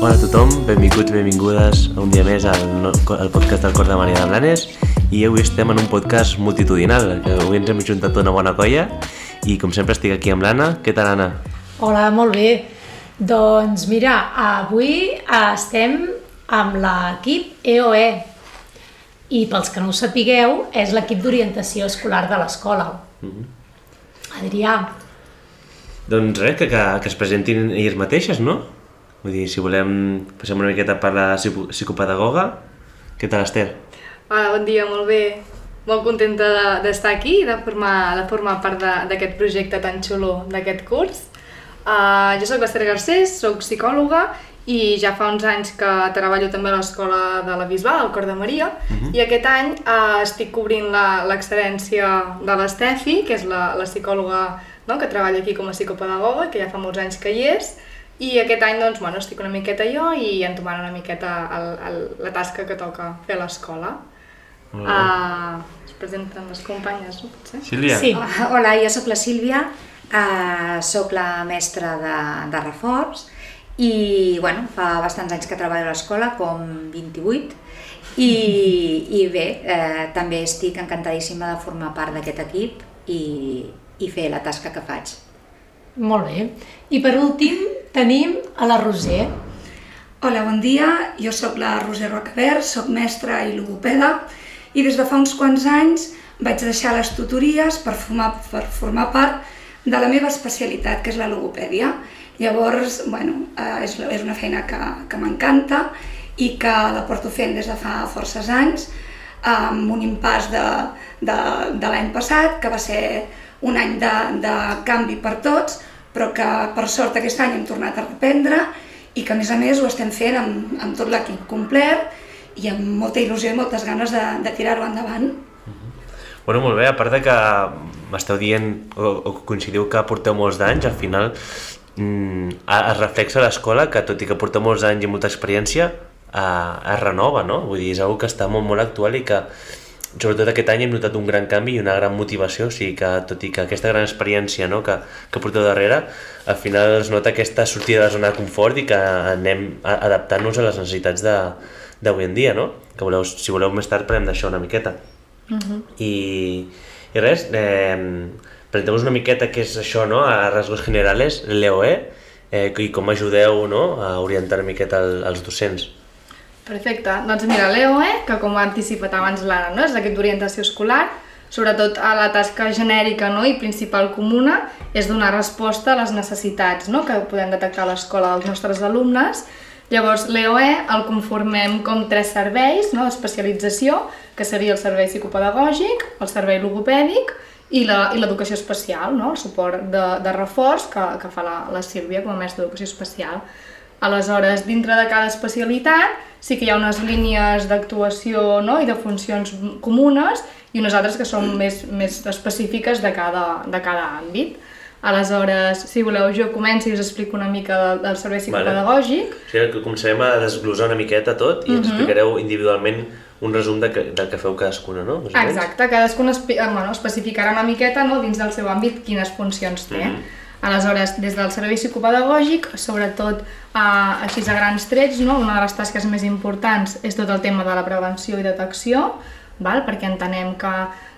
Hola a tothom, benvinguts, benvingudes un dia més al, al podcast del Cor de Maria de Blanes i avui estem en un podcast multitudinal, que avui ens hem juntat una bona colla i com sempre estic aquí amb l'Anna. Què tal, Anna? Hola, molt bé. Doncs mira, avui estem amb l'equip EOE i pels que no ho sapigueu, és l'equip d'orientació escolar de l'escola. Adrià, Doncs res, que, que, que es presentin elles mateixes, no? Vull dir, si volem, passem una miqueta per la psico- psicopedagoga. Què tal, Esther? Hola, bon dia, molt bé. Molt contenta de- d'estar aquí i de formar, de formar part de- d'aquest projecte tan xulo d'aquest curs. Uh, jo sóc l'Esther Garcés, sóc psicòloga i ja fa uns anys que treballo també a l'escola de la Bisbal, al Cor de Maria, i aquest any uh, estic cobrint la- l'excel·lència de l'Estefi, que és la, la psicòloga no, que treballa aquí com a psicopedagoga, que ja fa molts anys que hi és, i aquest any doncs, bueno, estic una miqueta jo i entomant una miqueta el, el, la tasca que toca fer a l'escola. Molt bé. Uh, es presenten les companyes, no? Potser? Sílvia? Sí. Ah, Hola, jo sóc la Sílvia, uh, sóc la mestra de, de reforç i bueno, fa bastants anys que treballo a l'escola, com 28, i, i bé, eh, també estic encantadíssima de formar part d'aquest equip i, i fer la tasca que faig. Molt bé. I per últim tenim a la Roser. Hola, bon dia. Jo sóc la Roser Rocabert, sóc mestra i logopeda i des de fa uns quants anys vaig deixar les tutories per formar, per formar part de la meva especialitat, que és la logopèdia. Llavors, bueno, eh, és, és una feina que, que m'encanta i que la porto fent des de fa forces anys, amb un impàs de, de, de l'any passat, que va ser un any de, de canvi per tots, però que per sort aquest any hem tornat a reprendre i que a més a més ho estem fent amb, amb tot l'equip complet i amb molta il·lusió i moltes ganes de, de tirar-ho endavant. Bueno, molt bé, a part de que m'esteu dient o, o coincidiu que porteu molts d'anys, al final mm, es reflexa l'escola que tot i que porteu molts anys i molta experiència eh, es renova, no? Vull dir, és una que està molt, molt actual i que sobretot aquest any hem notat un gran canvi i una gran motivació, o sigui que tot i que aquesta gran experiència no, que, que porteu darrere, al final es nota aquesta sortida de la zona de confort i que anem adaptant-nos a les necessitats de- d'avui en dia, no? Que voleu, si voleu més tard parlem d'això una miqueta. I, i res, eh, presenteu-vos una miqueta què és això, no? a rasgos generales, l'EOE, eh, i com ajudeu no? a orientar una miqueta el, els docents. Perfecte. Doncs mira, l'EOE, que com ha anticipat abans l'Anna, no? és l'equip d'orientació escolar, sobretot a la tasca genèrica no? i principal comuna és donar resposta a les necessitats no? que podem detectar a l'escola dels nostres alumnes. Llavors, l'EOE el conformem com tres serveis no? d'especialització, que seria el servei psicopedagògic, el servei logopèdic i l'educació especial, no? el suport de, de reforç que, que fa la, la Sílvia com a mestra d'educació especial. Aleshores, dintre de cada especialitat sí que hi ha unes línies d'actuació no? i de funcions comunes i unes altres que són més, més específiques de cada, de cada àmbit. Aleshores, si voleu, jo començo i us explico una mica del, del servei psicopedagògic. O sigui, que començarem a desglosar una miqueta tot i ens explicareu individualment un resum de que, del que feu cadascuna, no? Més? Exacte, cadascun espe eh, bueno, especificarà una miqueta no, dins del seu àmbit quines funcions té. Mhm. Aleshores, des del servei psicopedagògic, sobretot eh, així a grans trets, no, una de les tasques més importants és tot el tema de la prevenció i detecció, val? perquè entenem que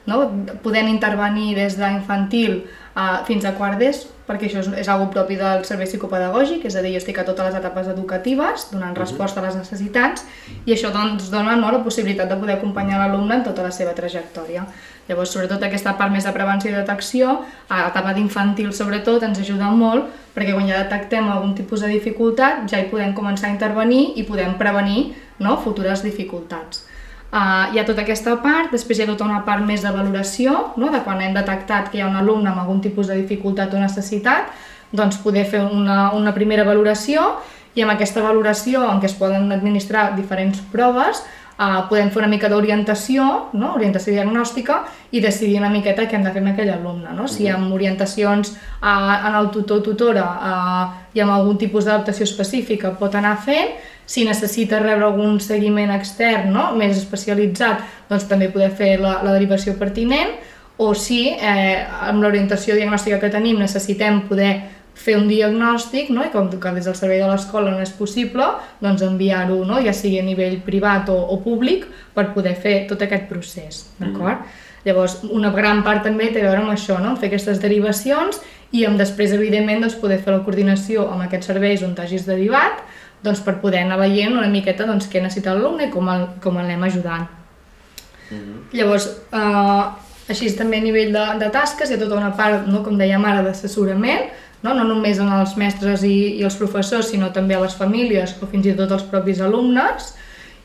no, podem intervenir des d'infantil eh, fins a quart d'ES, perquè això és, és algo propi del servei psicopedagògic, és a dir, jo estic a totes les etapes educatives, donant resposta a les necessitats, i això doncs, dona no, la possibilitat de poder acompanyar l'alumne en tota la seva trajectòria. Llavors, sobretot aquesta part més de prevenció i detecció, a l'etapa d'infantil sobretot, ens ajuda molt, perquè quan ja detectem algun tipus de dificultat, ja hi podem començar a intervenir i podem prevenir no, futures dificultats. Uh, hi ha tota aquesta part, després hi ha tota una part més de valoració, no? de quan hem detectat que hi ha un alumne amb algun tipus de dificultat o necessitat, doncs poder fer una, una primera valoració i amb aquesta valoració en què es poden administrar diferents proves, uh, podem fer una mica d'orientació, no? orientació diagnòstica, i decidir una miqueta què hem de fer amb aquell alumne. No? Si amb orientacions uh, en el tutor o tutora uh, i amb algun tipus d'adaptació específica pot anar fent, si necessita rebre algun seguiment extern no? més especialitzat, doncs també poder fer la, la derivació pertinent, o si eh, amb l'orientació diagnòstica que tenim necessitem poder fer un diagnòstic, no? i com que des del servei de l'escola no és possible, doncs enviar-ho, no? ja sigui a nivell privat o, o públic, per poder fer tot aquest procés, d'acord? Mm. Llavors, una gran part també té a veure amb això, no? fer aquestes derivacions i amb després, evidentment, doncs, poder fer la coordinació amb aquests serveis on t'hagis derivat, doncs, per poder anar veient una miqueta doncs, què necessita l'alumne i com el, com l'anem ajudant. Mm -hmm. Llavors, eh, així també a nivell de, de tasques hi ha tota una part, no, com dèiem ara, d'assessorament, no? no només en els mestres i, i els professors, sinó també a les famílies o fins i tot als propis alumnes,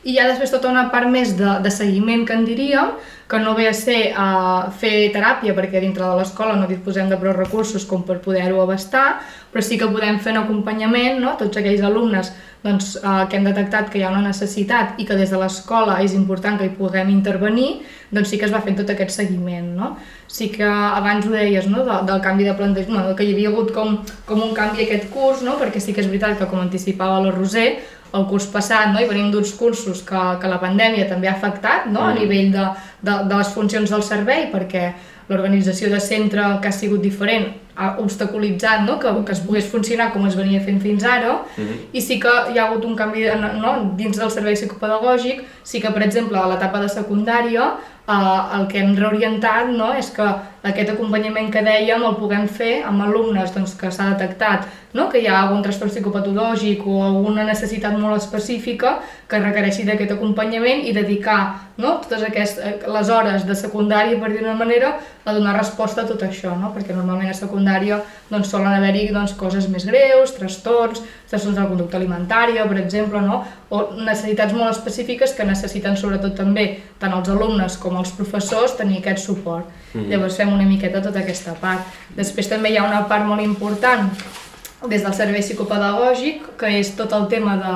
i hi ha després tota una part més de, de seguiment, que en diríem, que no ve a ser uh, fer teràpia, perquè dintre de l'escola no disposem de prou recursos com per poder-ho abastar, però sí que podem fer un acompanyament, no? tots aquells alumnes doncs, uh, que hem detectat que hi ha una necessitat i que des de l'escola és important que hi puguem intervenir, doncs sí que es va fent tot aquest seguiment. No? Sí que abans ho deies, no? de, del canvi de plantejament, que hi havia hagut com, com un canvi aquest curs, no? perquè sí que és veritat que com anticipava la Roser, el curs passat no? i venim d'uns cursos que, que la pandèmia també ha afectat no? Mm. a nivell de, de, de les funcions del servei perquè l'organització de centre que ha sigut diferent ha obstaculitzat no? que, que es pogués funcionar com es venia fent fins ara mm -hmm. i sí que hi ha hagut un canvi no? dins del servei psicopedagògic, sí que per exemple a l'etapa de secundària eh, el que hem reorientat no? és que aquest acompanyament que dèiem el puguem fer amb alumnes doncs, que s'ha detectat no? que hi ha algun trastorn psicopatològic o alguna necessitat molt específica que requereixi d'aquest acompanyament i dedicar no? totes aquestes, eh, les hores de secundària, per dir d'una manera, a donar resposta a tot això, no? perquè normalment a secundària doncs, solen haver-hi doncs, coses més greus, trastorns, trastorns de la conducta alimentària, per exemple, no? o necessitats molt específiques que necessiten sobretot també tant els alumnes com els professors tenir aquest suport. Mm -hmm. Llavors fem una miqueta tota aquesta part. Després també hi ha una part molt important des del servei psicopedagògic, que és tot el tema de,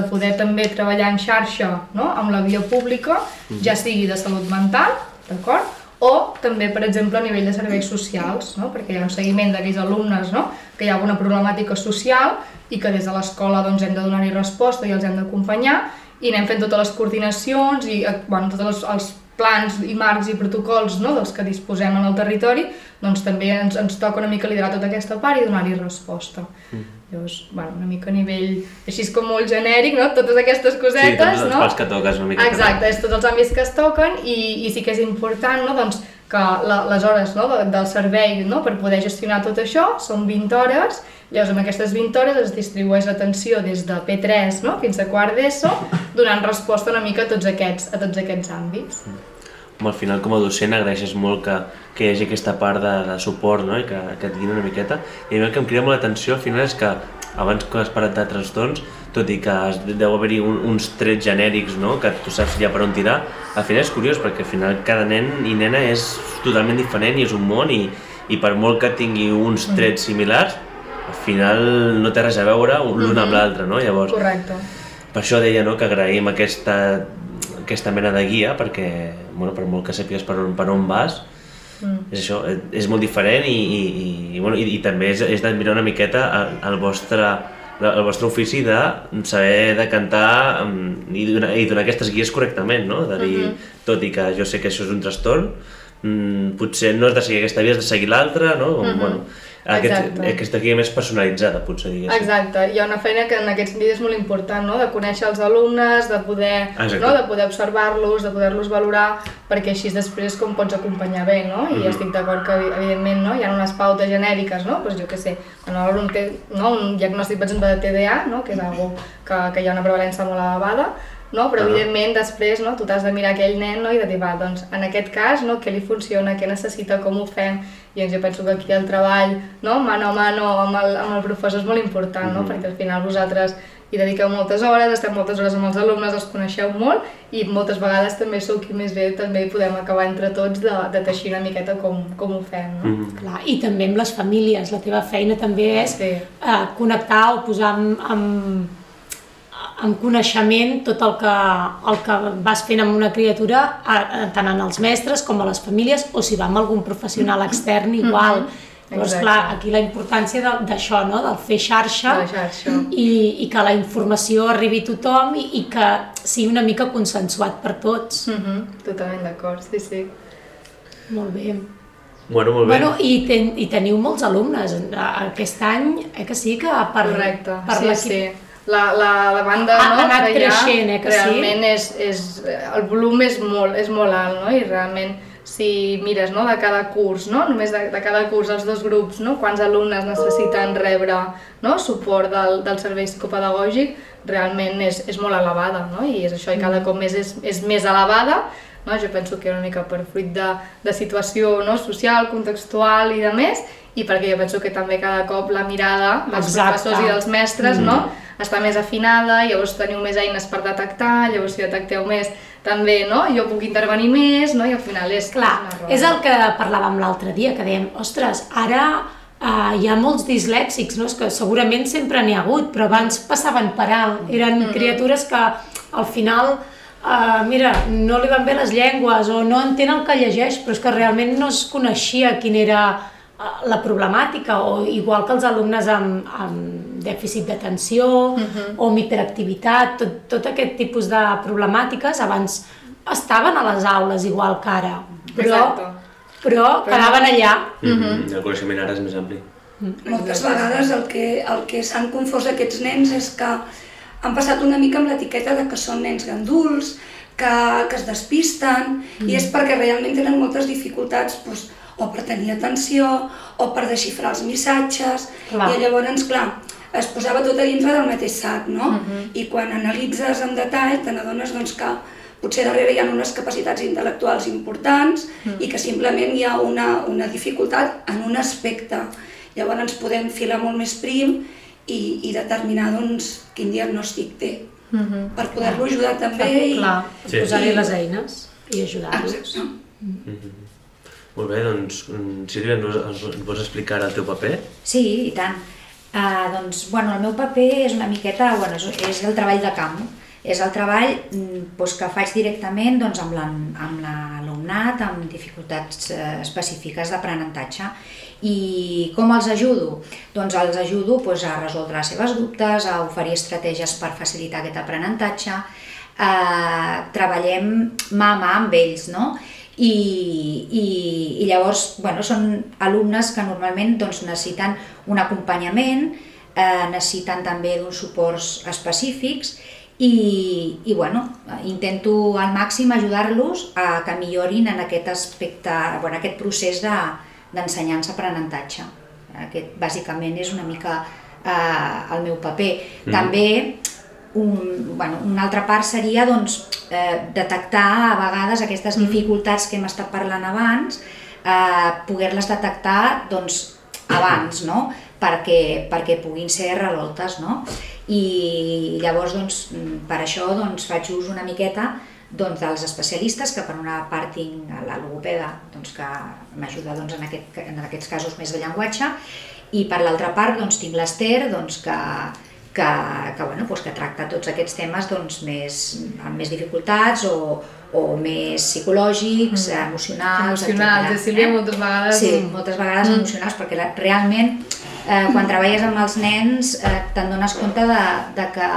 de poder també treballar en xarxa no? amb la via pública, mhm. ja sigui de salut mental, d'acord? O també, per exemple, a nivell de serveis socials, no? perquè hi ha un seguiment d'aquells alumnes no? que hi ha alguna problemàtica social i que des de l'escola doncs, hem de donar-hi resposta i els hem d'acompanyar i anem fent totes les coordinacions i eh, bueno, tots els, els plans i marcs i protocols no, dels que disposem en el territori, doncs també ens, ens toca una mica liderar tota aquesta part i donar-hi resposta. Mm. Llavors, bueno, una mica a nivell, així és com molt genèric, no? totes aquestes cosetes, sí, tots els no? que toques una mica. Exacte, és tots els àmbits que es toquen i, i sí que és important no? doncs, que la, les hores no? De, del servei no? per poder gestionar tot això són 20 hores Llavors, amb aquestes 20 hores es distribueix l'atenció des de P3 no? fins a quart d'ESO, donant resposta una mica a tots aquests, a tots aquests àmbits. Al final, com a docent, agraeixes molt que, que hi hagi aquesta part de, de suport no? i que, que et guin una miqueta. I a mi el que em crida molt l'atenció al final és que, abans que has parat de trastorns, tot i que deu haver-hi un, uns trets genèrics no? que tu saps ja per on tirar, al final és curiós perquè al final cada nen i nena és totalment diferent i és un món i, i per molt que tingui uns trets similars, al final no té res a veure l'un amb mhm. l'altre, no? Llavors, Correcte. Per això deia no, que agraïm aquesta, aquesta mena de guia, perquè bueno, per molt que sàpigues per on, per on vas, mm. és això, és molt diferent i, i, i, bueno, i, i també és, és d'admirar una miqueta el, el vostre el vostre ofici de saber de cantar mm, i donar, i donar aquestes guies correctament, no? De dir, uh mhm. -huh. tot i que jo sé que això és un trastorn, mmm, potser no has de seguir aquesta via, has de seguir l'altra, no? Uh mhm. -huh. bueno, aquest, aquesta guia més personalitzada, potser, diguéssim. Exacte, hi ha una feina que en aquest sentit és molt important, no? de conèixer els alumnes, de poder, no? de poder observar-los, de poder-los valorar, perquè així després com pots acompanyar bé, no? I mm -hmm. estic d'acord que, evidentment, no? hi ha unes pautes genèriques, no? Pues jo què sé, quan l'alumne té no? un diagnòstic, per exemple, de TDA, no? que és algo que, que hi ha una prevalència molt elevada, no? però uh -huh. evidentment després no? tu t'has de mirar aquell nen no? i de dir, va, doncs en aquest cas no? què li funciona, què necessita, com ho fem i doncs jo penso que aquí el treball no? mano a mano amb el, amb el professor és molt important, uh -huh. no? perquè al final vosaltres hi dediqueu moltes hores, esteu moltes hores amb els alumnes, els coneixeu molt i moltes vegades també sou qui més bé també podem acabar entre tots de, de teixir una miqueta com, com ho fem. No? Mm -hmm. Clar, I també amb les famílies, la teva feina també és sí. uh, connectar o posar amb, amb amb coneixement tot el que, el que vas fent amb una criatura, tant en els mestres com a les famílies, o si va amb algun professional extern igual. Mm -hmm. Llavors, Exacte. clar, aquí la importància d'això, no? del fer xarxa, xarxa. I, i que la informació arribi a tothom i, i que sigui una mica consensuat per tots. Mm -hmm. Totalment d'acord, sí, sí. Molt bé. Bueno, molt bé. Bueno, i, ten, i teniu molts alumnes. Aquest any, eh, que sí, que per, Correcte, per sí, l'equip- sí. La, la, la banda Ha no, anat que ha, creixent, eh, que sí? realment és, és, el volum és molt, és molt alt, no? I realment, si mires no, de cada curs, no? només de, de cada curs, els dos grups, no? quants alumnes necessiten rebre no? suport del, del servei psicopedagògic, realment és, és molt elevada, no? i és això, i Mm. cada cop més és, és més elevada, no? jo penso que una mica per fruit de, de situació no? social, contextual i de més, i perquè jo penso que també cada cop la mirada dels Exacte. professors i dels mestres no? Està més afinada, llavors teniu més eines per detectar, llavors si detecteu més també no? jo puc intervenir més no? i al final és, Clar, roda. és el que parlàvem l'altre dia, que dèiem, ostres, ara uh, hi ha molts dislèxics, no? És que segurament sempre n'hi ha hagut, però abans passaven per alt. Eren criatures que al final, uh, mira, no li van bé les llengües o no entén el que llegeix, però és que realment no es coneixia quina era la problemàtica, o igual que els alumnes amb, amb dèficit d'atenció o amb hiperactivitat, tot, tot aquest tipus de problemàtiques abans estaven a les aules igual que ara, però, Exacte. però quedaven allà. Mm -hmm. El coneixement ara és més ampli. Moltes vegades el que, el que s'han confós aquests nens és que han passat una mica amb l'etiqueta de que són nens ganduls, que, que es despisten, i és perquè realment tenen moltes dificultats doncs, o per tenir atenció, o per desxifrar els missatges, Clar. i llavors, clar, es posava tot a dintre del mateix sac, no? I quan analitzes en detall te n'adones doncs, que potser darrere hi ha unes capacitats intel·lectuals importants i que simplement hi ha una, una dificultat en un aspecte. Llavors ens podem filar molt més prim i, i determinar doncs, quin diagnòstic té per poder-lo ajudar també. I, Clar, Sí. posar-hi les eines i ajudar-los. Exacte. Molt bé, doncs, mm, Sílvia, ens, ens, vols explicar el teu paper? Sí, i tant. Uh, doncs, bueno, el meu paper és una miqueta, bueno, és, és el treball de camp. És el treball doncs, que faig directament doncs, amb l'an- amb l'alumnat amb dificultats eh, específiques d'aprenentatge. I com els ajudo? Doncs els ajudo doncs, a resoldre les seves dubtes, a oferir estratègies per facilitar aquest aprenentatge, eh, treballem mà a mà amb ells, no? I, i, i llavors bueno, són alumnes que normalment doncs, necessiten un acompanyament, eh, necessiten també d'uns suports específics i, i bueno, intento al màxim ajudar-los a que millorin en aquest aspecte, bueno, aquest procés de, d'ensenyança-aprenentatge. Aquest bàsicament és una mica eh, el meu paper. Mm. També un, bueno, una altra part seria doncs, eh, detectar a vegades aquestes dificultats que hem estat parlant abans, eh, poder-les detectar doncs, abans, no? perquè, perquè puguin ser resoltes. No? I llavors, doncs, per això doncs, faig ús una miqueta doncs, dels especialistes, que per una part tinc la logopeda, doncs, que m'ajuda doncs, en, aquest, en aquests casos més de llenguatge, i per l'altra part doncs, tinc l'Ester, doncs, que, que, que, bueno, doncs que tracta tots aquests temes doncs, més, amb més dificultats o, o més psicològics, mm. emocionals, Emocionals, etcètera, eh, moltes vegades. Sí, moltes vegades mm. emocionals, perquè la, realment eh, quan treballes amb els nens eh, te'n dones compte de, de, que,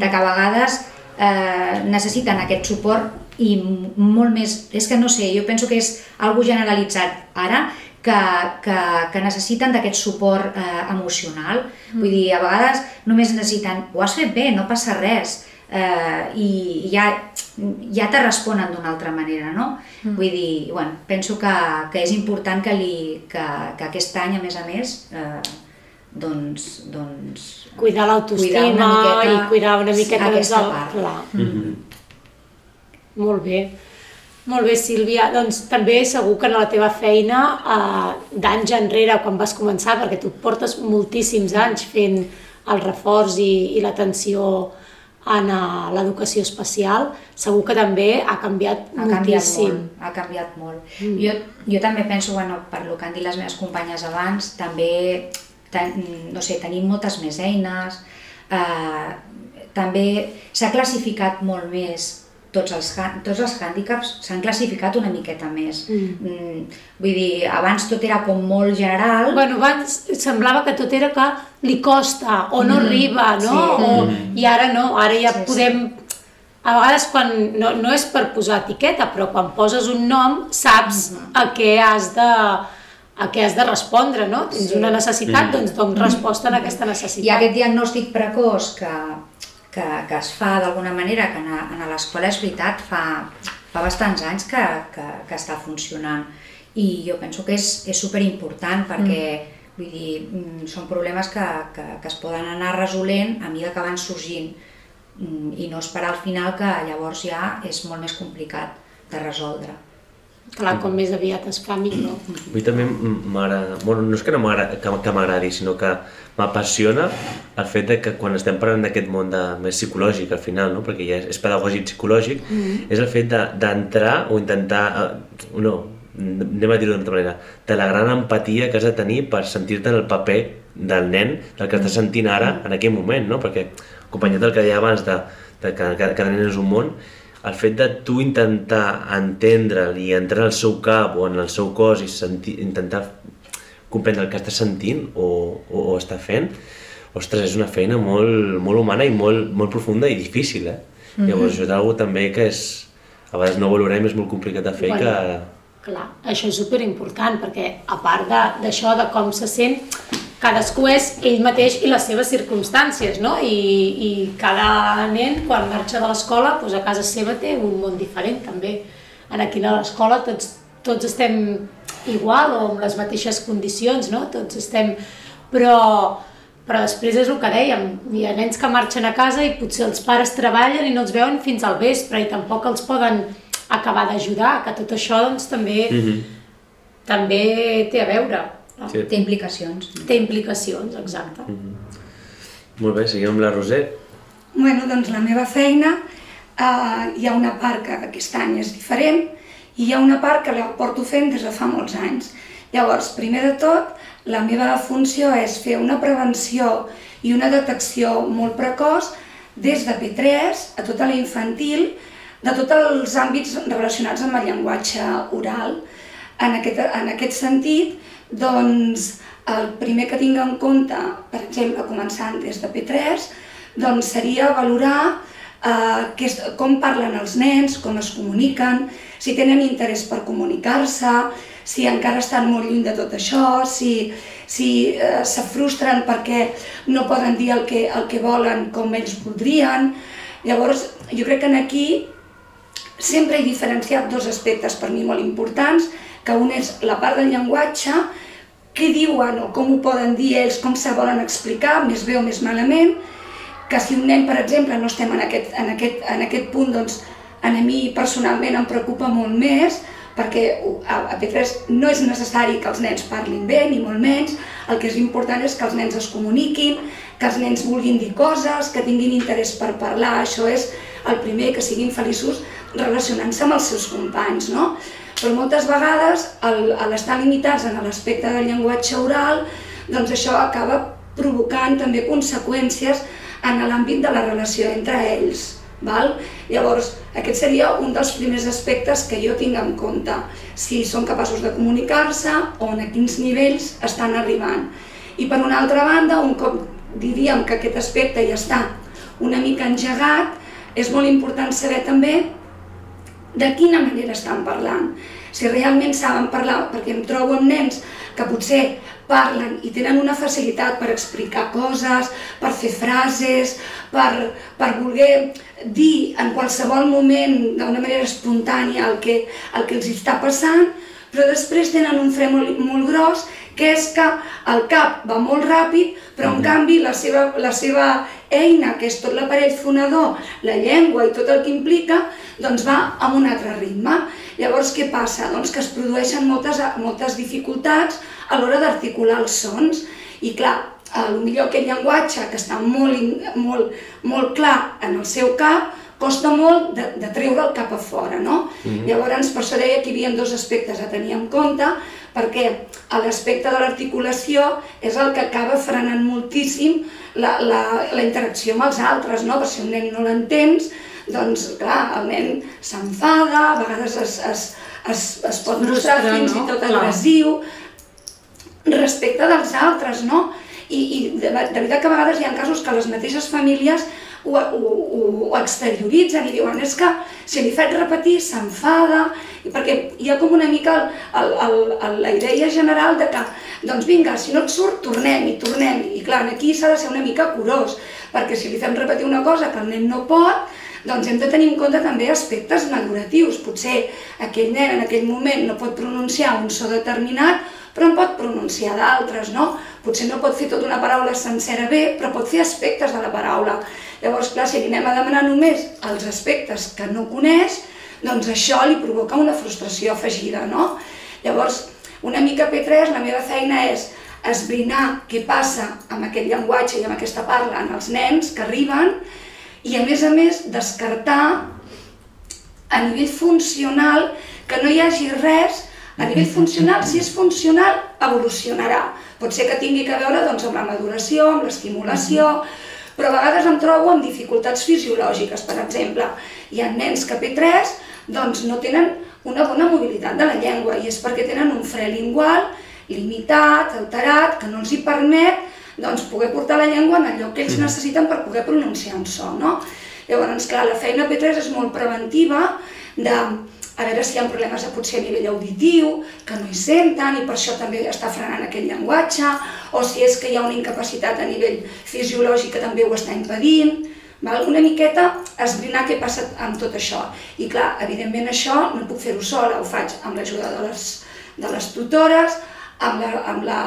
de que a vegades eh, necessiten aquest suport i molt més, és que no sé, jo penso que és algo generalitzat ara, que, que, que necessiten d'aquest suport eh, emocional. Mm. Vull dir, a vegades només necessiten, ho has fet bé, no passa res, eh, i ja, ja te responen d'una altra manera, no? Mm. Vull dir, bueno, penso que, que és important que, li, que, que aquest any, a més a més, eh, doncs, doncs Cuidar l'autoestima i cuidar una miqueta doncs, aquesta el... part. Clar. Mm -hmm. Molt bé. Molt bé, Sílvia. Doncs també segur que en la teva feina, eh, d'anys enrere, quan vas començar, perquè tu portes moltíssims anys fent el reforç i, i l'atenció en eh, l'educació especial, segur que també ha canviat ha canviat moltíssim. molt, ha canviat molt. Mm. Jo, jo també penso, bueno, per lo que han dit les meves companyes abans, també, ten, no sé, tenim moltes més eines, eh, també s'ha classificat molt més tots els, tots els hàndicaps s'han classificat una miqueta més. Mm. Mm, vull dir, abans tot era com molt general, Bueno, abans semblava que tot era que li costa o no arriba, no? sí. O, I ara no, ara ja Sí, sí. podem... A vegades quan, no, no és per posar etiqueta, però quan poses un nom saps a què has de a què has de respondre, no? Tens Sí. una necessitat, doncs dones resposta a aquesta necessitat. I aquest diagnòstic precoç que, que, que es fa d'alguna manera, que en, a- en l'escola és veritat, fa, fa bastants anys que, que, que està funcionant. I jo penso que és, és superimportant perquè vull dir, mm, són problemes que, que, que es poden anar resolent a mesura que van sorgint mm, i no esperar al final que llavors ja és molt més complicat de resoldre. Clar, com més aviat es fa, millor. A mi també m'agrada, bueno, no és que no m'agradi, sinó que m'apassiona el fet de que quan estem parlant d'aquest món de, més psicològic al final, no? perquè ja és, és pedagògic psicològic, mm. és el fet de- d'entrar o intentar, eh, no, anem a dir-ho d'una manera, de la gran empatia que has de tenir per sentir-te en el paper del nen, del que estàs sentint ara, en aquell moment, no? perquè acompanyat del que deia abans de, de que cada nen és un món, el fet de tu intentar entendre'l i entrar al seu cap o en el seu cos i sentir, intentar comprendre el que està sentint o, o, o està fent, ostres, és una feina molt, molt humana i molt, molt profunda i difícil, eh? Mm -hmm. Llavors, això és una també que és, a vegades no valorem, és molt complicat de fer Bueno. que... Clar, això és superimportant, perquè a part d'això, de, de com se sent, cadascú és ell mateix i les seves circumstàncies, no? I, i cada nen, quan marxa de l'escola, doncs a casa seva té un món diferent, també. En aquí a l'escola tots, tots estem igual o amb les mateixes condicions, no? Tots estem... Però, però després és el que dèiem, hi ha nens que marxen a casa i potser els pares treballen i no els veuen fins al vespre i tampoc els poden acabar d'ajudar, que tot això doncs, també, Mm -hmm. també té a veure. No? Sí. Té implicacions. Té implicacions, exacte. Molt bé, seguim amb la Roser. Bueno, doncs la meva feina, eh, hi ha una part que aquest any és diferent i hi ha una part que la porto fent des de fa molts anys. Llavors, primer de tot, la meva funció és fer una prevenció i una detecció molt precoç des de P3 a tota la infantil, de tots els àmbits relacionats amb el llenguatge oral. En aquest, en aquest sentit, doncs, el primer que tinc en compte, per exemple, començant des de P3, doncs seria valorar eh, com parlen els nens, com es comuniquen, si tenen interès per comunicar-se, si encara estan molt lluny de tot això, si, si eh, se frustren perquè no poden dir el que, el que volen com ells voldrien. Llavors, jo crec que aquí sempre he diferenciat dos aspectes per mi molt importants, que un és la part del llenguatge, què diuen o com ho poden dir ells, com se volen explicar, més bé o més malament, que si un nen, per exemple, no estem en aquest, en aquest, en aquest punt, doncs a mi personalment em preocupa molt més, perquè a, a P3 no és necessari que els nens parlin bé, ni molt menys, el que és important és que els nens es comuniquin, que els nens vulguin dir coses, que tinguin interès per parlar, això és el primer, que siguin feliços relacionant-se amb els seus companys, no? Però moltes vegades, a l'estar limitats en l'aspecte del llenguatge oral, doncs això acaba provocant també conseqüències en l'àmbit de la relació entre ells. Val? Llavors, aquest seria un dels primers aspectes que jo tinc en compte, si són capaços de comunicar-se o a quins nivells estan arribant. I per una altra banda, un cop diríem que aquest aspecte ja està una mica engegat, és molt important saber també de quina manera estan parlant. Si realment saben parlar, perquè em trobo amb nens que potser parlen i tenen una facilitat per explicar coses, per fer frases, per, per voler dir en qualsevol moment d'una manera espontània el que, el que els està passant, però després tenen un fre molt, molt gros, que és que el cap va molt ràpid, però en canvi la seva, la seva eina, que és tot l'aparell fonador, la llengua i tot el que implica, doncs va amb un altre ritme. Llavors, què passa? Doncs que es produeixen moltes, moltes dificultats a l'hora d'articular els sons. I clar, a lo millor aquest llenguatge que està molt, molt, molt clar en el seu cap, costa molt de, de treure'l cap a fora, no? Llavors, per això deia que hi havia dos aspectes a tenir en compte, perquè l'aspecte de l'articulació és el que acaba frenant moltíssim la, la, la interacció amb els altres, no? Perquè si un nen no l'entens, doncs clar, el nen s'enfada, a vegades es, es, es, es pot mostrar Frustra, fins no? i tot Clar. agressiu, respecte dels altres, no? I, i de, de veritat que a vegades hi ha casos que les mateixes famílies ho, ho, ho exterioritzen i diuen és que si li faig repetir s'enfada, perquè hi ha com una mica el, el, el, la idea general de que, doncs vinga, si no et surt, tornem i tornem. I clar, aquí s'ha de ser una mica curós, perquè si li fem repetir una cosa que el nen no pot, doncs hem de tenir en compte també aspectes maduratius. Potser aquell nen en aquell moment no pot pronunciar un so determinat, però en pot pronunciar d'altres, no? Potser no pot fer tota una paraula sencera bé, però pot fer aspectes de la paraula. Llavors, clar, si li anem a demanar només els aspectes que no coneix, doncs això li provoca una frustració afegida, no? Llavors, una mica P3, la meva feina és esbrinar què passa amb aquest llenguatge i amb aquesta parla en els nens que arriben i a més a més descartar a nivell funcional que no hi hagi res a nivell funcional, si és funcional, evolucionarà. Pot ser que tingui que veure doncs, amb la maduració, amb l'estimulació, però a vegades em trobo amb dificultats fisiològiques, per exemple. Hi ha nens que P3 doncs, no tenen una bona mobilitat de la llengua i és perquè tenen un fre lingual limitat, alterat, que no els hi permet doncs, poder portar la llengua en el lloc que ells necessiten per poder pronunciar un so. No? Llavors, clar, la feina P3 és molt preventiva de a veure si hi ha problemes de potser a nivell auditiu, que no hi senten i per això també està frenant aquest llenguatge, o si és que hi ha una incapacitat a nivell fisiològic que també ho està impedint, val? una miqueta esbrinar què passa amb tot això. I clar, evidentment això no puc fer-ho sola, ho faig amb l'ajuda de, les, de les tutores, amb, la, amb, la,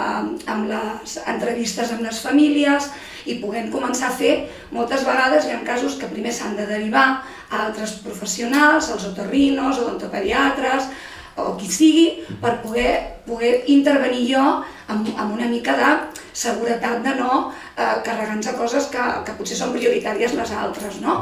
amb les entrevistes amb les famílies i puguem començar a fer, moltes vegades hi ha casos que primer s'han de derivar altres professionals, als otorrinos, odontopediatres, o qui sigui, per poder, poder intervenir jo amb, amb una mica de seguretat de no eh, carregar-nos a coses que, que potser són prioritàries les altres, no?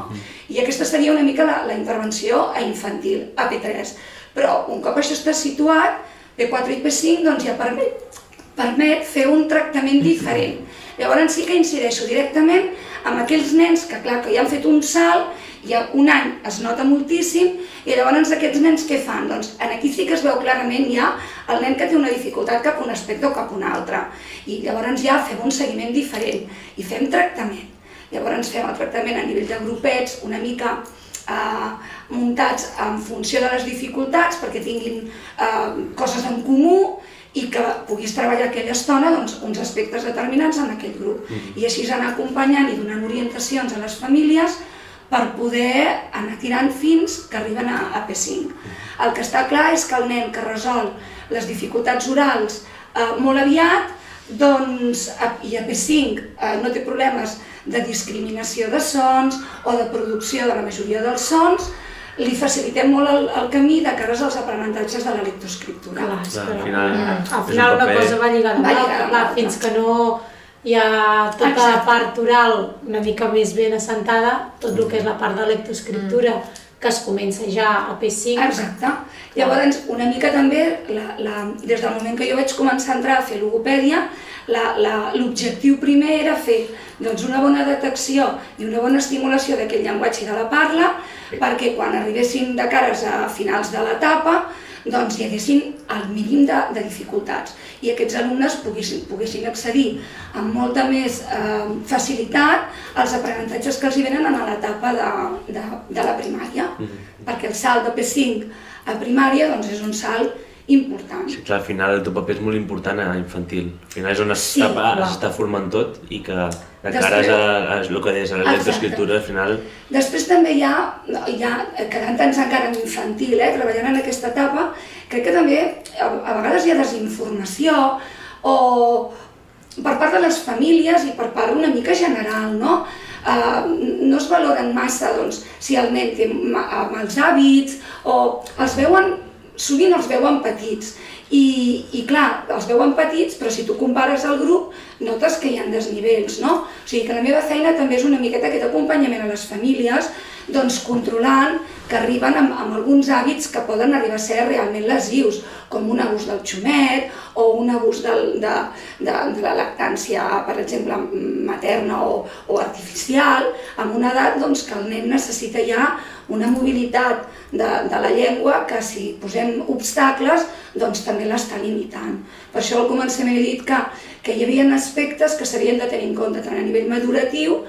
I aquesta seria una mica la, la intervenció a infantil, a P3. Però un cop això està situat, P4 i P5 doncs ja permet, permet fer un tractament diferent. Llavors sí que incideixo directament amb aquells nens que, clar, que ja han fet un salt, ja un any es nota moltíssim, i llavors aquests nens què fan? Doncs aquí sí que es veu clarament ja el nen que té una dificultat cap a un aspecte o cap a un altre. I llavors ja fem un seguiment diferent i fem tractament. Llavors fem el tractament a nivell de grupets, una mica eh, muntats en funció de les dificultats perquè tinguin eh, coses en comú i que puguis treballar aquella estona doncs, uns aspectes determinats en aquell grup. Mm -hmm. I així anar acompanyant i donant orientacions a les famílies per poder anar tirant fins que arriben a, a P5. El que està clar és que el nen que resol les dificultats orals eh, molt aviat, doncs, a, i a P5 eh, no té problemes de discriminació de sons o de producció de la majoria dels sons, li facilitem molt el, el camí de cares als aprenentatges de la lectoescriptura. Clar, al final mm, al és final un una paper- cosa va lligada amb l'altra. fins que no hi ha tota la Exacte. part oral una mica més ben assentada, tot el que és la part de lectoescriptura, que es comença ja a P5, Exacte. Llavors, una mica també, la, la, des del moment que jo vaig començar a entrar a fer logopèdia, la- la- l'objectiu primer era fer doncs, una bona detecció i una bona estimulació d'aquest llenguatge i de la parla, perquè quan arribessin de cares a finals de l'etapa, doncs hi haguessin el mínim de, de dificultats i aquests alumnes poguessin, poguessin accedir amb molta més eh, facilitat als aprenentatges que els hi venen a l'etapa de, de, de la primària, perquè el salt de P5 a primària doncs, és un salt important. Sí, clar, al final el teu paper és molt important a infantil. Al final és on Sí, s'està clar. s'està formant tot i que de cares a, a, el que deies, a la Exacte. lectoescriptura, al final... Després també hi ha, hi ha quedant-nos encara en infantil, eh, treballant en aquesta etapa, crec que també a, a vegades hi ha desinformació o per part de les famílies i per part una mica general, no? Uh, no es valoren massa doncs, si el nen té ma- mals hàbits o els veuen, sovint els veuen petits i, i clar, els veuen petits, però si tu compares el grup, notes que hi ha desnivells, no? O sigui que la meva feina també és una miqueta aquest acompanyament a les famílies, doncs controlant que arriben amb, amb alguns hàbits que poden arribar a ser realment lesius, com un abús del xumet o un abús del, de, de, de la lactància, per exemple, materna o, o artificial, amb una edat doncs, que el nen necessita ja una mobilitat de, de la llengua que si posem obstacles doncs també l'està limitant. Per això al començament he dit que, que hi havia aspectes que s'havien de tenir en compte tant a nivell maduratiu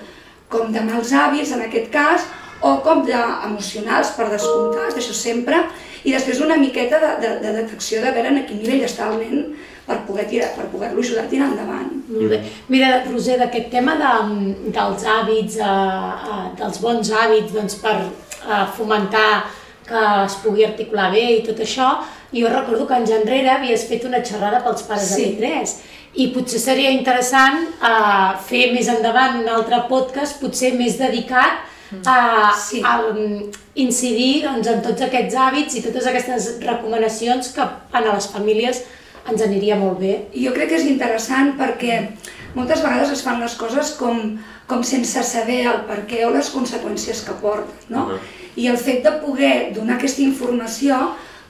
com de mals hàbits, en aquest cas, o com d'emocionals, per descomptat, això sempre, i després una miqueta de, de, de detecció de veure en quin nivell està el nen per poder tirar, per poder-lo ajudar a tirar endavant. Molt bé. Mira, Roser, d'aquest tema de, dels hàbits, eh, eh, dels bons hàbits, doncs per eh, fomentar que es pugui articular bé i tot això, jo recordo que anys enrere havies fet una xerrada pels pares Sí. de B3 i potser seria interessant eh, fer més endavant un altre podcast, potser més dedicat a, Sí. a mm, incidir doncs, en tots aquests hàbits i totes aquestes recomanacions que a les famílies ens aniria molt bé. Jo crec que és interessant perquè moltes vegades es fan les coses com, com sense saber el per què o les conseqüències que porten, no? Ahà. I el fet de poder donar aquesta informació,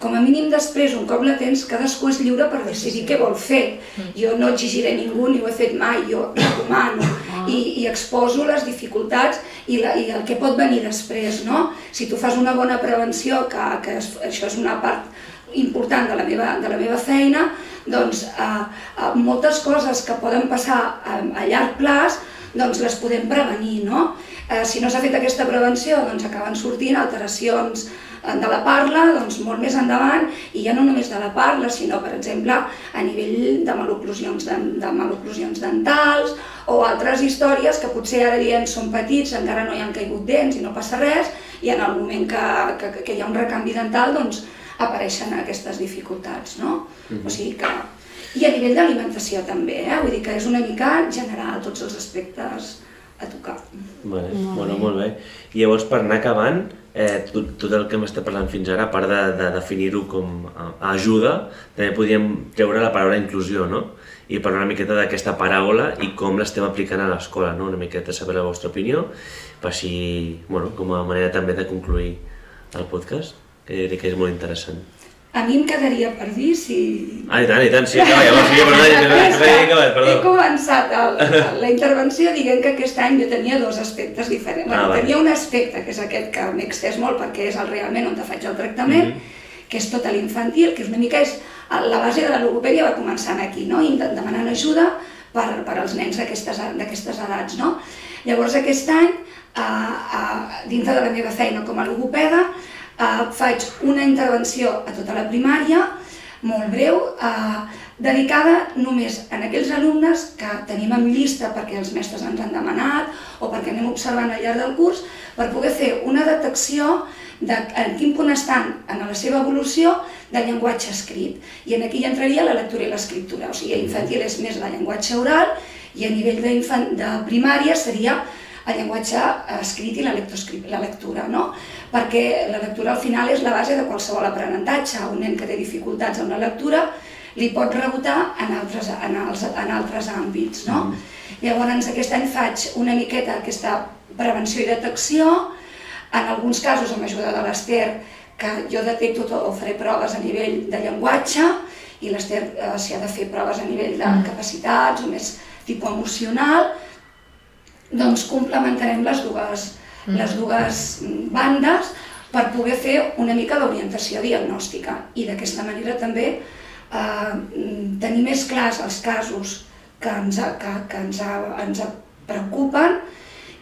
com a mínim després, un cop la tens, cadascú és lliure per decidir què vol fer. Jo no exigiré a ningú, ni ho he fet mai, jo recomano i, i exposo les dificultats i, la, i el que pot venir després, no? Si tu fas una bona prevenció, que, que això és una part important de la meva, de la meva feina, doncs eh, eh, moltes coses que poden passar a, a llarg plaç doncs les podem prevenir, no? Eh, si no s'ha fet aquesta prevenció, doncs acaben sortint alteracions eh, de la parla doncs molt més endavant i ja no només de la parla, sinó per exemple a nivell de maloclusions, de, de maloclusions dentals o altres històries que potser ara diem són petits, encara no hi han caigut dents i no passa res i en el moment que, que, que hi ha un recanvi dental doncs apareixen aquestes dificultats, no? O sigui que... I a nivell d'alimentació també, eh? vull dir que és una mica general tots els aspectes a tocar. Vale, bueno, molt bé. I llavors, per anar acabant, eh, tot, tot el que hem estat parlant fins ara, a part de, de definir-ho com a, a ajuda, també podríem treure la paraula inclusió, no? I parlar una miqueta d'aquesta paraula i com l'estem aplicant a l'escola, no? Una miqueta saber la vostra opinió, per si, bueno, com a manera també de concluir el podcast, que crec que és molt interessant. A mi em quedaria per dir si... Ah, i tant, i tant, sí, acaba, llavors, sí, perdó, ja, ja, ja, He perdó. començat el, la intervenció dient que aquest any jo tenia dos aspectes diferents. Ah, Bueno, tenia un aspecte, que és aquest que m'he extès molt perquè és el realment on te faig el tractament, que és tot a l'infantil, que és una mica és la base de la logopèdia va començant aquí, no? I de- demanant ajuda per, per als nens d'aquestes edats, no? Llavors aquest any, a, a, dintre de la meva feina com a logopeda, eh, faig una intervenció a tota la primària, molt breu, eh, dedicada només en aquells alumnes que tenim en llista perquè els mestres ens han demanat o perquè anem observant al llarg del curs, per poder fer una detecció de en quin punt estan en la seva evolució del llenguatge escrit. I en aquí hi entraria la lectura i l'escriptura. O sigui, a infantil és més el llenguatge oral i a nivell de, de primària seria el llenguatge escrit i la, lectoescri- la lectura, no? perquè la lectura al final és la base de qualsevol aprenentatge. Un nen que té dificultats en la lectura li pot rebotar en altres, en els, en altres àmbits. No? Llavors aquest any faig una miqueta aquesta prevenció i detecció, en alguns casos amb ajuda de l'Ester, que jo detecto tot, o faré proves a nivell de llenguatge, i l'Ester eh, si ha de fer proves a nivell de capacitats o més tipus emocional, doncs complementarem les dues, les dues mm, bandes per poder fer una mica d'orientació diagnòstica. I d'aquesta manera també eh, mm, tenir més clars els casos que ens, que, que ens, ens preocupen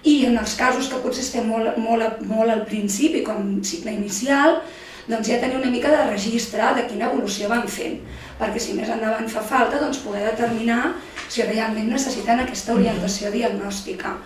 i en els casos que potser estem molt, molt, molt al principi, com cicle inicial, doncs ja tenir una mica de registre de quina evolució van fent, perquè si més endavant fa falta, doncs poder determinar si realment necessiten aquesta orientació diagnòstica,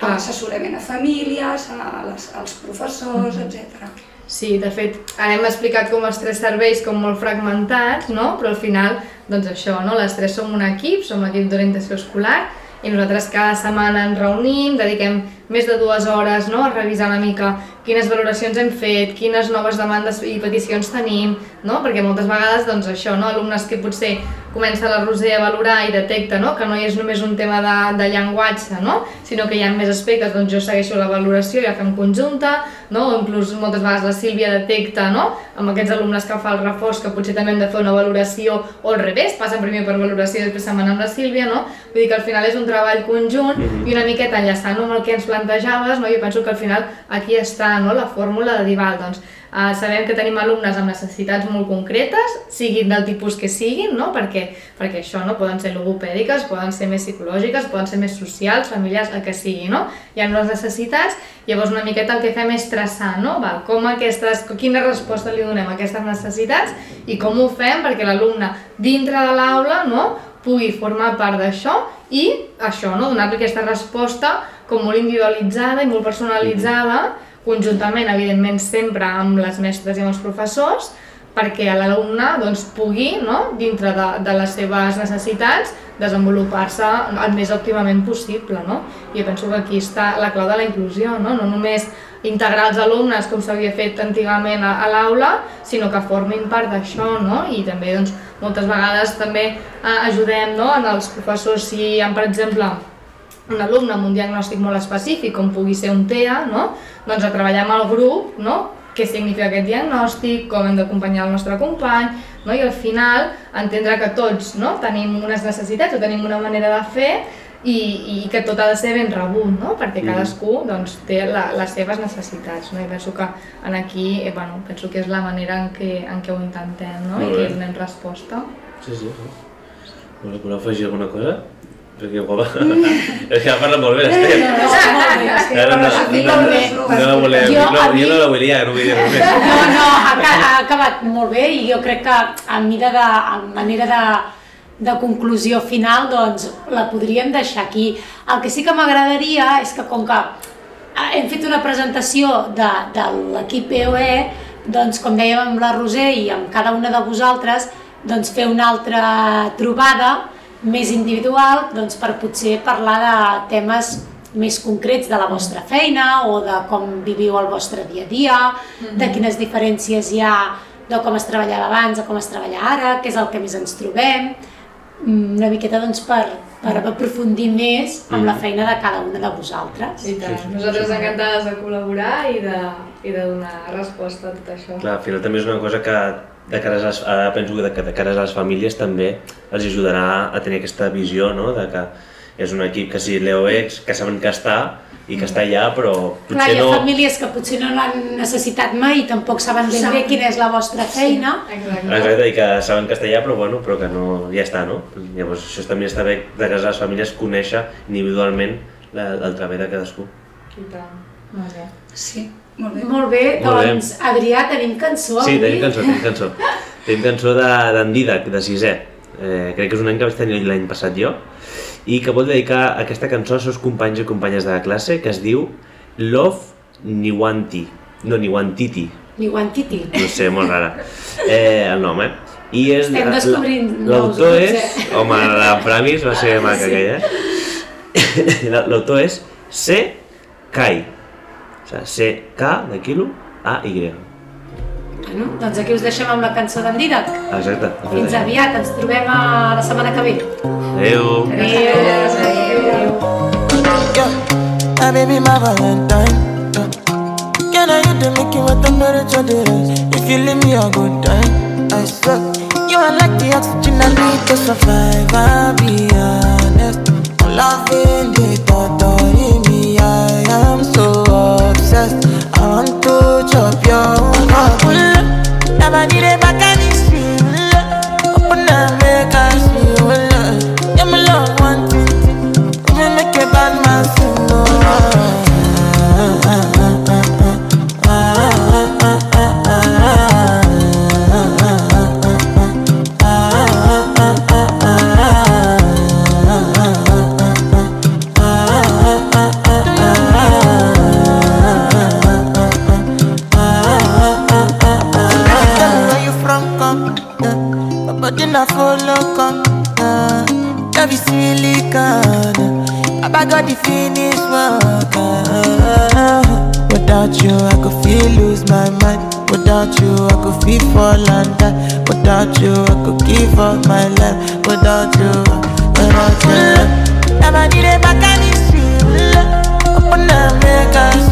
Clar. assessorament a famílies, a les, als professors, etc. Sí, de fet, ara hem explicat com els tres serveis com molt fragmentats, no? però al final, doncs això, no? les tres som un equip, som l'equip d'orientació escolar, i nosaltres cada setmana ens reunim, dediquem més de dues hores no? a revisar una mica quines valoracions hem fet, quines noves demandes i peticions tenim, no? perquè moltes vegades doncs això, no? alumnes que potser comença la Roser a valorar i detecta no? que no és només un tema de, de llenguatge, no? sinó que hi ha més aspectes, doncs jo segueixo la valoració i la fem conjunta, no? o inclús moltes vegades la Sílvia detecta no? amb aquests alumnes que fa el reforç que potser també hem de fer una valoració o al revés, passen primer per valoració i després se'n van amb la Sílvia, no? vull dir que al final és un treball conjunt i una miqueta enllaçant amb el que ens plantejaves, no? jo penso que al final aquí està no? la fórmula de dir, val, doncs Uh, sabem que tenim alumnes amb necessitats molt concretes, siguin del tipus que siguin, no? perquè, perquè això no poden ser logopèdiques, poden ser més psicològiques, poden ser més socials, familiars, el que sigui. No? Hi ha unes necessitats, llavors una miqueta el que fem és traçar no? Val, com aquestes, quina resposta li donem a aquestes necessitats i com ho fem perquè l'alumne dintre de l'aula no? pugui formar part d'això i això, no? donar-li aquesta resposta com molt individualitzada i molt personalitzada conjuntament, evidentment, sempre amb les mestres i amb els professors, perquè l'alumne doncs, pugui, no, dintre de, de les seves necessitats, desenvolupar-se el més òptimament possible. No? I jo penso que aquí està la clau de la inclusió, no, no només integrar els alumnes com s'havia fet antigament a, a l'aula, sinó que formin part d'això, no? i també doncs, moltes vegades també eh, ajudem no? en els professors si hi ha, per exemple, un alumne amb un diagnòstic molt específic, com pugui ser un TEA, no? doncs a treballar amb el grup, no? què significa aquest diagnòstic, com hem d'acompanyar el nostre company, no? i al final entendre que tots no? tenim unes necessitats o tenim una manera de fer i, i que tot ha de ser ben rebut, no? perquè mm. cadascú doncs, té la, les seves necessitats. No? I penso que en aquí eh, bueno, penso que és la manera en què, en què ho intentem no? i que donem resposta. Sí, sí. sí. Voleu afegir alguna cosa? Perquè guapa. és que ha parlat molt bé, l'Ester. No, no, no, parla no, no, no, la volem, Jo, no, jo la volia, no dir res més. No, no, ha, ha acabat molt bé i jo crec que a mida de, a manera de, de conclusió final doncs la podríem deixar aquí. El que sí que m'agradaria és que com que eh, hem fet una presentació de, de l'equip EOE, doncs com dèiem amb la Roser i amb cada una de vosaltres, doncs fer una altra trobada més individual doncs per potser parlar de temes més concrets de la vostra feina o de com viviu el vostre dia a dia, de quines diferències hi ha de com es treballava abans a com es treballa ara, què és el que més ens trobem, Mm, una miqueta doncs per, per aprofundir més amb la feina de cada una de vosaltres. I tant. Nosaltres encantades de col·laborar i de, i de donar resposta a tot això. Clar, al final també és una cosa que de cara a les, ara penso que de, de cara a les famílies també els ajudarà a tenir aquesta visió, no?, de que és un equip que sí, l'EOX, que saben que està i que està allà, però Clar, potser hi ha no... famílies que potser no l'han necessitat mai i tampoc saben ben bé quina és la vostra feina. Exacte. Exacte, i que saben que està allà, però bueno, però que no, ja està, no? Llavors això també està bé de casa les famílies conèixer individualment la, el treball de cadascú. I tant. Molt bé. Sí, molt bé. Molt bé, Molt bé. doncs Adrià, tenim cançó Sí, avui. tenim cançó, tenim cançó. tenim cançó de- d'en Didac, de sisè. Eh, crec que és un any que vaig tenir l'any passat jo, i que vol dedicar aquesta cançó als seus companys i companyes de la classe, que es diu Love Niwanti. No, Niwantiti. Ni Guantiti. No sé, molt rara. Eh, el nom, eh? I és... Estem la- descobrint nous L'autor és... eh? Home, la Framis va ser maca aquella. eh? L'autor és C. Kai. O sigui, C. K de quilo, A. Y. Bueno, doncs aquí us deixem amb la cançó d'en Didac. Exacte. Fins aviat, ens trobem a la setmana que ve. Adéu. Adéu. Yeah, my baby, my Valentine. Yeah. Can I hit the make you what temperature is? If you leave me a good time, I swear. You are like the oxygen I need to survive. I'll be honest. I'm loving the thought I give up my life. Without you, without you, never need a back and it's real. Open up,